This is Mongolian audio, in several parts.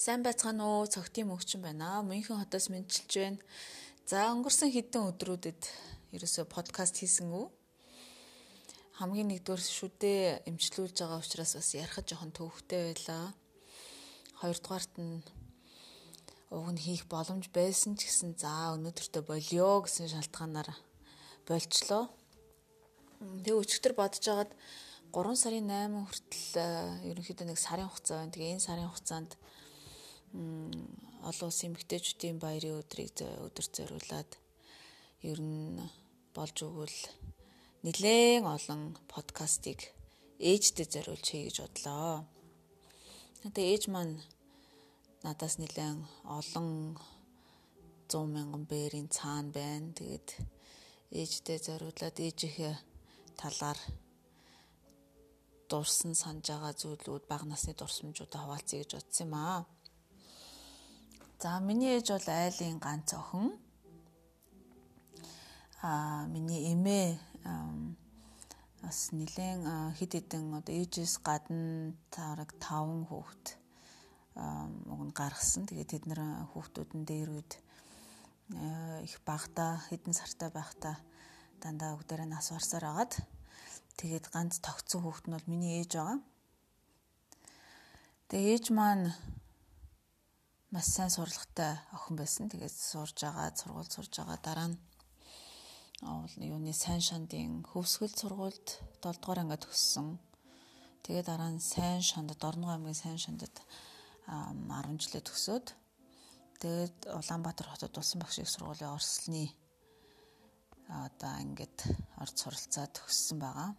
Сайн байцгаана уу? Цогтын мөгчин байна. Мөнхөн хотоос мэдчилж байна. За өнгөрсөн хэдэн өдрүүдэд ерөөсөө подкаст хийсэн үү? Хамгийн нэгдүгээр шүдээ эмчлүүлж байгаа учраас бас ярих жоохон төвхтэй байлаа. Хоёрдугаарт нь уг нь хийх боломж байсан ч гэсэн за өнөөдөртөө болио гэсэн шалтгаанаар болчлоо. Тэгээ өчигдөр бодож байгаад 3 сарын 8 хүртэл ерөнхийдөө нэг сарын хугацаа байна. Тэгээ энэ сарын хугацаанд олон улсын эмэгтэйчүүдийн баярын өдрийг өдөр зориулаад ер нь болж өгвөл нэлээд олон подкастыг ээжтэй зориулж хий гэж бодлоо. Тэгээ ээж маань надаас нэлээд олон 100 мянган бээрийн цаана байна. Тэгээд ээжтэй зориулаад ээжийнхээ талаар дурсан санаж байгаа зүйлүүд бага насны дурсамжуудаа хуваалцъя гэж бодсон юм аа. За миний ээж бол айлын ганц охин. Аа миний эмээ бас нэлээд хэд хэдэн одоо ээжээс гадна тараг 5 хүүхэд уг нь гаргасан. Тэгээд тэд нэр хүүхдүүд нь дээр үед их багтаа хэдэн сартай байхдаа дандаа өгдөрөө нас барсаар агаад тэгээд ганц тогтсон хүүхэд нь бол миний ээж байгаа. Тэгээ ээж маань маш сайн сурлагатай охин байсан. Тэгээд сурж байгаа, сургууль сурж байгаа дараа нь юуны сайн шандын хөвсгөл сургуульд 7 дугаар ангид төгссөн. Тэгээд дараа нь сайн шандад Орногоо аймгийн сайн шандад 10 жилээ төгсөөд тэгээд Улаанбаатар хотод улсын багш их сургуулийн орслны одоо ангид орж суралцаа төгссөн байгаа.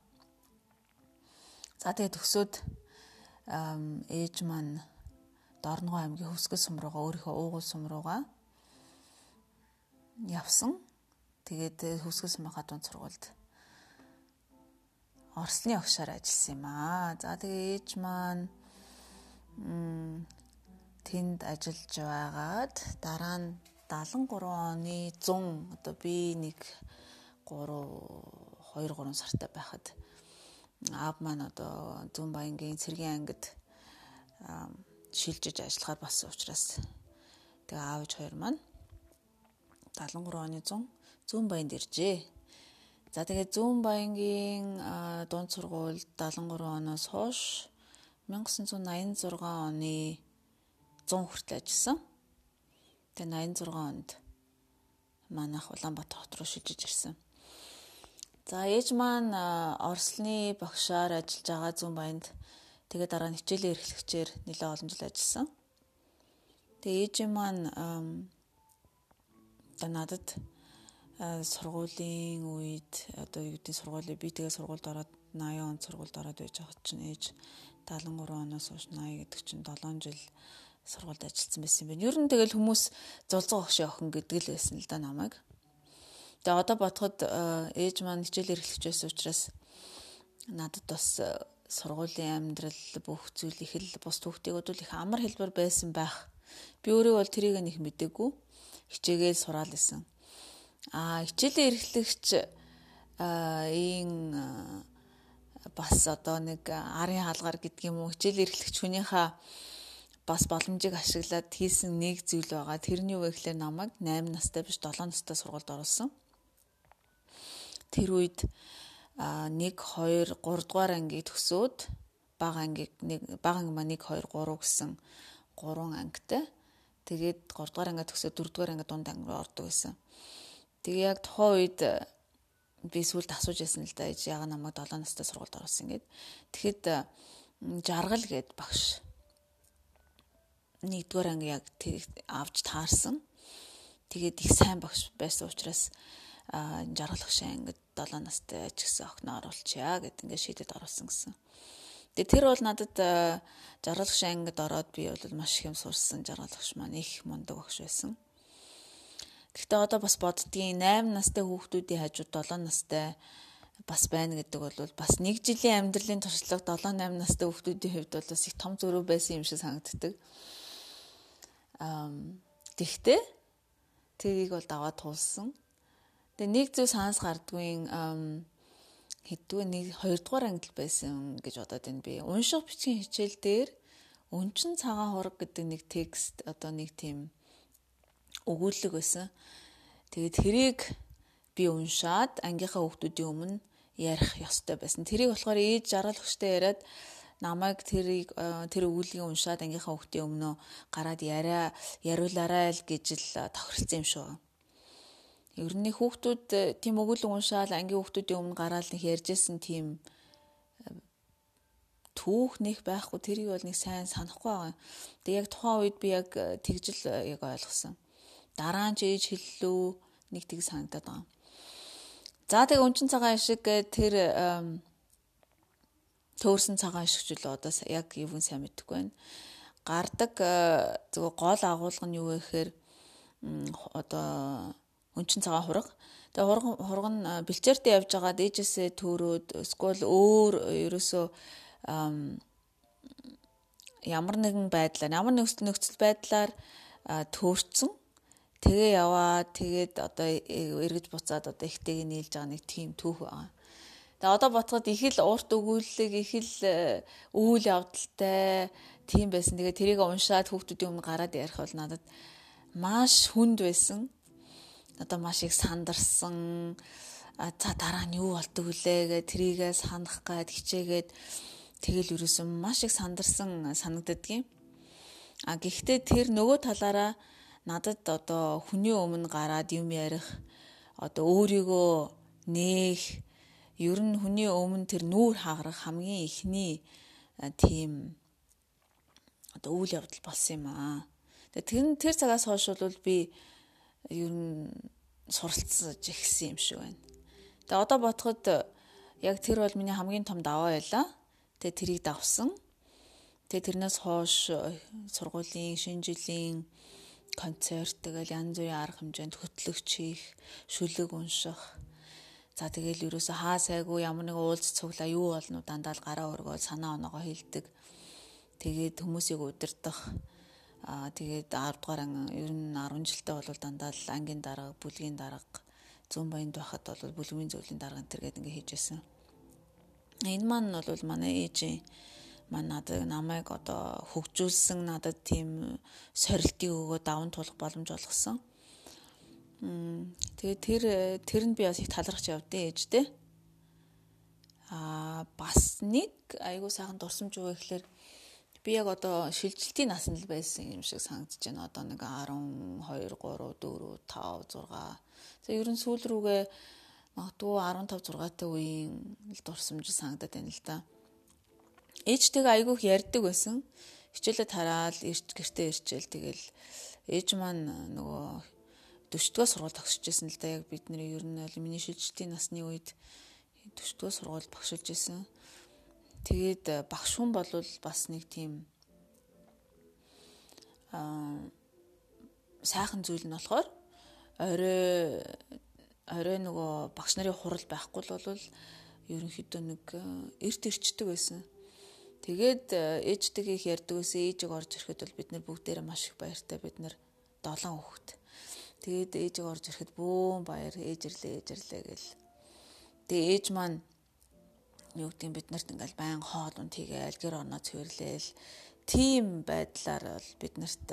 За тэгээд төгсөөд ээж маань Дорногоо аймгийн Хөвсгөл сум руугаа өөрийнхөө уугуул сум руугаа явсан. Тэгээд Хөвсгөл сумынхаа дунд сургуульд Орсны огшоор ажилласан юм аа. За тэгээ ээж маань тэнд ажиллаж байгаад дараа нь 73 оны 100 одоо би нэг 3 2 3 сартай байхад аав маань одоо Зүүн Баянгийн цэргийн ангид шилжиж ажиллахаар болсон учраас тэгээ аавч хоёр маань 73 оны 100 зүүн баянд иржээ. За тэгээ зүүн баянгийн дунд сургуульд 73 оноос хойш 1986 оны 100 хүртэл ажилласан. Тэгээ 86 онд манайх Улаанбаатар хот руу шилжиж ирсэн. За ээж маань Орслны багшаар ажиллаж байгаа зүүн баянд Тэгээ дараа нь хичээлээ эрхлэгчээр нэлээд олон жил ажилласан. Тэгээ ээжийн маань одоо надад сургуулийн үед одоо юу гэдэг сургуулийн би тэгээ сургуульд ороод 80 он сургуульд ороод байж байгаа чинь ээж 73 оноос хойш 80 гэдэг чинь 7 жил сургуульд ажилласан байсан юм байна. Ер нь тэгэл хүмүүс зулзуу огшоо охин гэдэг л байсан л да намайг. Тэгээ одоо бодоход ээж маань хичээл эрхлэгч байсан учраас надад бас сургуулийн амьдрал бүх зүйл их л бус түүхтэйгүүд бол их амар хэлбэр байсан байх. Би өөрөө бол тэрийг нэг мэдээгүй. Хичээгээл сураал исэн. Аа хичээлээ эрхлэгч ийн бас одоо нэг арын хаалгаар гэдэг юм уу хичээл эрхлэгч хүнийхээ бас боломжийг ашиглаад хийсэн нэг зүйл байгаа. Тэрний юу гэхээр намайг 8 настай биш 7 настай сургуульд оруулсан. Тэр үед 1 2 3 дугаар ангийг төгсөөд бага ангийг нэг бага анги маань 1 2 3 гэсэн 3 ангитай. Тэгээд 3 дугаар ангиа төгсөөд 4 дугаар анги дунд анги руу ордог байсан. Тэгээ яг тухайн үед би сүлд асууж ясан л да ээж яга намайг 7 настай сургуульд оруулсан гэд. Тэгэхэд жаргал гэд багш нэгдүгээр анги яг авч таарсан. Тэгээд их сайн багш байсан учраас жаргалах шин ангид 7 настай ч гэсэн охиноо оруулчаа гэд ингээд шийдэд оруулсан гэсэн. Тэгээ тэр бол надад жаргалах шин ангид ороод би бол маш их юм сурсан жаргалагч маань их мундаг багш байсан. Гэхдээ одоо бас боддгийн 8 настай хүүхдүүдийн хажууд 7 настай бас байна гэдэг бол бас нэг жилийн амьдралын туршлага 7 8 настай хүүхдүүдийн хувьд бол бас их том зөрүү байсан юм шиг санагддаг. Аа тэгтээ тэрийг бол даваад туулсан. Тэгээ нэг зүйл санаас гардгүй хэдгүй нэг хоёрдугаар ангил байсан гэж бодоод байна би. Унших бичгийн хичээл дээр Өнчин цагаан хураг гэдэг нэг текст одоо нэг тийм өгүүлэг байсан. Тэгээд тэрийг би уншаад ангийнхаа хүүхдүүдийн өмнө ярих ёстой байсан. Тэрийг болохоор ээж жаргалагчтай яриад намайг тэрийг тэр өгүүлгийг уншаад ангийнхаа хүүхдийн өмнө гараад яриа яриулаарай л гэж л тохиролцсон юм шүү. Ер нь хүүхдүүд э, тийм өгүүлэг уншаал ангийн хүүхдүүдийн өмнө гараад нэг ярьжсэн тийм түүх нэг байхгүй тэрийг бол нэг сайн санахгүй байгаа. Тэгээ яг тухайн үед би яг э, тэгжил э, яг ойлгосон. Дараа нь ч ээж хэллүү нэг тийг санагдаад байгаа. За тэгээ өнчин цагаан ашиг тэр төөрсөн цагаан ашигч л одоо яг юун сайн мэдгүй байна. Гардаг э, зөв гол агуулга нь юу вэ гэхээр одоо өнчин цагаан хураг. Тэгээ хураг хураг нь бэлчээртэй явж байгаа дээжээсээ төрөөд эсвэл өөр ерөөсөө ямар нэгэн байдлаар ямар нэг нөхцөл байдлаар төөрцөн тэгээ яваа тэгээд одоо эргэж буцаад одоо ихтэйг нийлж байгаа нэг тийм түүх байгаа. Тэгээ одоо ботход их л урт өгүүлэг их л э, үйл явдалтай тийм байсан. Тэгээ тэрийг уншаад хүүхдүүдийн өмнө гараад ярих бол надад маш хүнд байсан. Одоо маш их сандарсан. За дараа нь юу болдог вүлээ гэ тэрийгээ санах гад хичээгээд Тэгэл юусэн маш их сандарсан санагддгийн. А гэхдээ тэр нөгөө талаараа надад одоо хүний өмнө гараад юм ярих одоо өөрийгөө нээх ер нь хүний өмнө тэр нүүр хагарах хамгийн ихний тийм одоо үйл явдал болсон юм аа. Тэр тэр цагаас хойш бол би ер нь суралцж ихсэн юм шиг байна. Тэгээ одоо бодоход яг тэр бол миний хамгийн том даваа байлаа. Тэгээ тэрийг давсан. Тэгээ тэрнээс хойш сургуулийн шинэ жилийн концерт тэгэл янз бүрийн арга хэмжээнд хөтлөгч хийх, шүлэг унших. За тэгэл ерөөсө хаа сайгүй ямар нэг уулз цуглаа юу болно дандаа л гараа өргөөл санаа оноогоо хилдэг. Тэгээд хүмүүсийг удирдах Аа тэгээд 10 дугаар анги ер нь 10 жилдээ бол дандаа л ангийн дарга, бүлгийн дарга, зүүн баянд байхад бол бүлгийн зөвлөлийн дарга энэ төр гэдэг ингээ хийжсэн. Энэ маань бол манай ээжийн маань надад намайг одоо хөгжүүлсэн надад тийм сорилтыг өгөө даван тулах боломж олгосон. Тэгээ тэр тэр нь би бас их талархаж явдیں۔ ээжтэй. Аа бас нэг айгуу сайхан дурсамж юу гэхээр би яг одоо шилжилтийн наснд л байсан юм шиг санагдаж байна. Одоо нэг 12, 3, 4, 5, 6. За ер нь сүүл рүүгээ магадгүй 15 6-тай үеийн л дурсамж санагдаад байна л да. Ээжтэйгээ айгүйх ярьдаг байсан. Хичээлээ тараал гэртээ ирчээл тэгэл ээж маань нөгөө дөшдгөө сургууль тогсчихсэн л да яг бидний ер нь бол миний шилжилтийн насны үед дөшдгөө сургууль багшилж исэн. Тэгээд багш хүн бол бас нэг тийм аа сайхан зүйл нь болохоор орой орой нөгөө багш нарын хурал байхгүй л бол ерөнхийдөө нэг э, эрт ирчдэг байсан. Тэгээд э, ээжтэйгээ их ярьдаг байсан. Ээжийг орж ирэхэд бол бид нар бүгдээрээ маш их баяртай бид нар долоон хүүхэд. Тэгээд ээжийг орж ирэхэд бөөн баяр ээжирлээ ээжирлээ гэл. Тэгээ ээж маань юу гэдэг бид нарт ингээл байн хоол унд хийгээл гэр орноо цэвэрлээл. Тийм байдлаар бол бид нарт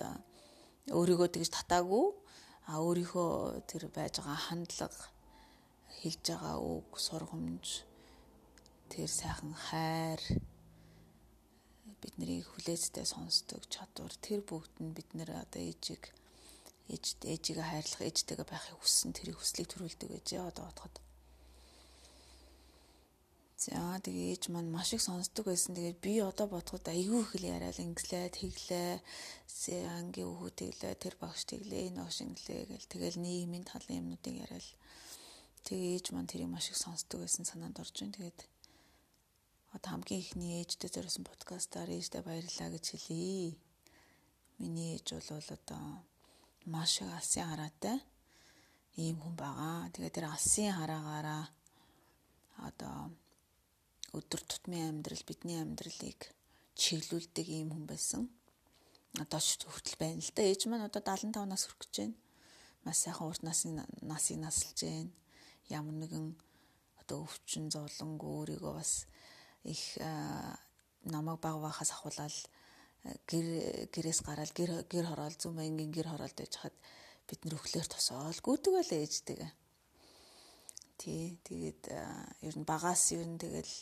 өөрийгөө тэгж татаагүй. А өөрийнхөө тэр байж байгаа хандлага хэлж байгаа үг сургамж тэр сайхан хайр биднийг хүлээцтэй сонсдог чадвар тэр бүгд нь бид нэр одоо ээжийг ээж ээжигээ хайрлах ээжтэйгээ байхыг хүссэн тэрийг хүслийг төрүүлдэг гэж одоо бодоход За тэгээ ээж маань маш их сонсдог байсан. Тэгээд би одоо бодоход айгүй их л яриад инглээ, тэглээ, ангийн өвгөө тэглээ, тэр багш тэглээ, энэ багш инглээ гэл тэгэл нийгмийн талын юмнуудыг яриад тэгээ ээж маань тэрийг маш их сонсдог байсан санаанд орж ин. Тэгээд одоо хамгийн ихний ээжтэй зориулсан подкастаар ээжтэй баярлалаа гэж хэлье. Миний ээж бол одоо маш их алсын хараатай ийм хүн байгаа. Тэгээд тэр алсын хараагаараа одоо өдөр тутмын амьдрал бидний амьдралыг чиглүүлдэг ийм хүн байсан. Одоо хүртэл байна л да. Ээж маань одоо 75 нас хүрэх гэж байна. Маш сайхан урт насны насыг насалж байна. Ямар нэгэн одоо өвчин зовлонгүй өөрийгөө бас их намайг баг бахаас ахуулаад гэр гэрээс гараад гэр гэр хороол зүүн баянгийн гэр хороолд байж хаад бид нэр өглөөр тосоол байлаа ээжтэйгээ. Тий тэгээд ер нь багаас ер нь тэгэл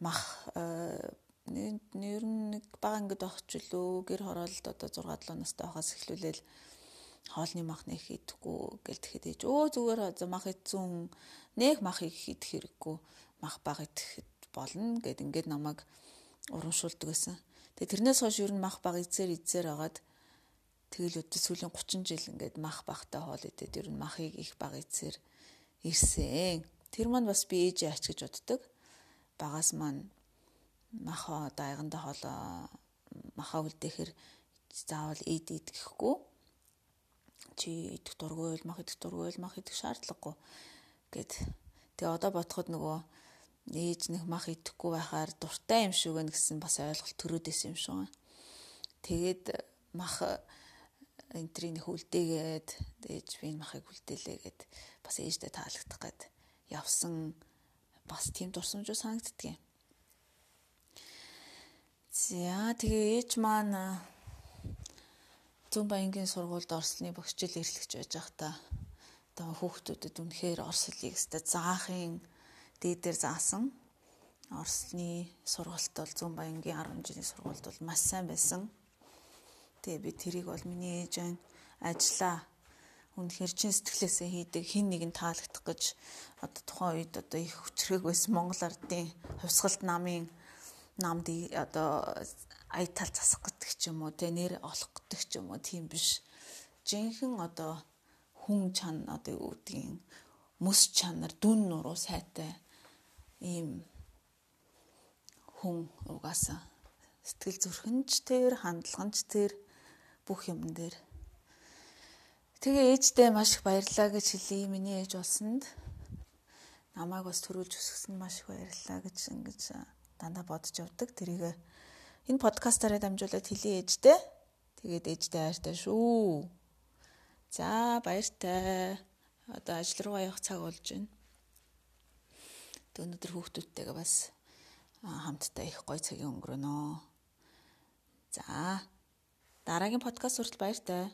мах ер нь нэг бага ангид авчлөө гэр хороолд одоо 6 7 настай байхаас эхлүүлээл хоолны мах нэх идэхгүй гэл тэгэхэд ээж өө зүгээр мах идсэн нэх мах идэх хэрэггүй мах бага идэхэд болно гэд ингээд намайг урамшуулдаг байсан. Тэгээ тэрнээс хойш ер нь мах бага эзээр эзээр агаад тэгэл өдөө сүүлийн 30 жил ингээд мах багтай хоол идээд ер нь махыг их бага эзээр ирсэн. Тэр маань бас би ээжээ ач гэж боддог. Багаас маань мах одоо айгандаа хоолоо махаа үлдээхэр заавал ид ид гэхгүй чи идэх дургүй л мах идэх дургүй л мах идэх шаардлагагүй гэд тэгээ одоо бодоход нөгөө ээж нэг мах идэхгүй байхаар дуртай юм шүү гэнэ гэсэн бас ойлголт төрөөдөөс юм шүү. Тэгээд мах энтрийг нэг үлдээгээд ээж би махыг үлдээлээ гэд бас ээжтэй таалагдах гээд явсан бас тийм дурсамжуу санагддаг юм. За тэгээ ээж маань Зүүн баянгийн сургуульд орсны багшил ирлэгч байж байхдаа одоо хүүхдүүдэд үнэхээр орслыг өстө заахын дээдээр заасан. Орсны сургалт бол Зүүн баянгийн 10 жилийн сургалт бол маш сайн байсан. Тэгээ би тэрийг бол миний ээж ань ажиллаа үнэхээр чин сэтгэлээсээ хийдэг хин нэг нь таалагдах гэж одоо тухайн үед одоо их хүчрэг байсан Монгол ардын хувьсгалт намын намд одоо ая тал засах гэдэг ч юм уу те нэр олох гэдэг ч юм уу тийм биш. Жинхэнэ одоо хүн чан одоо юу гэдгийг мэс чанар дүн нуруу сайтай ийм хүн угаасаа сэтгэл зүрхэнч тэр хандлаганч тэр бүх юм дээр тэгээ ээжтэй маш их баярлаа гэж хэлье миний ээж болсонд намайг бас төрүүлж өсгсөн маш их баярлаа гэж ингэж дандаа бодож явдаг тэрийг энэ подкастаараа дамжуулаад хэлээ ээжтэй. Тэгээд ээжтэй хайртай шүү. За баяртай. Одоо ажил руугаа явах цаг болж байна. Өнөөдөр хүүхдүүдтэйгээ бас хамтдаа их гоё цагийн өнгөрөнө. За дараагийн подкаст хүртэл баяртай.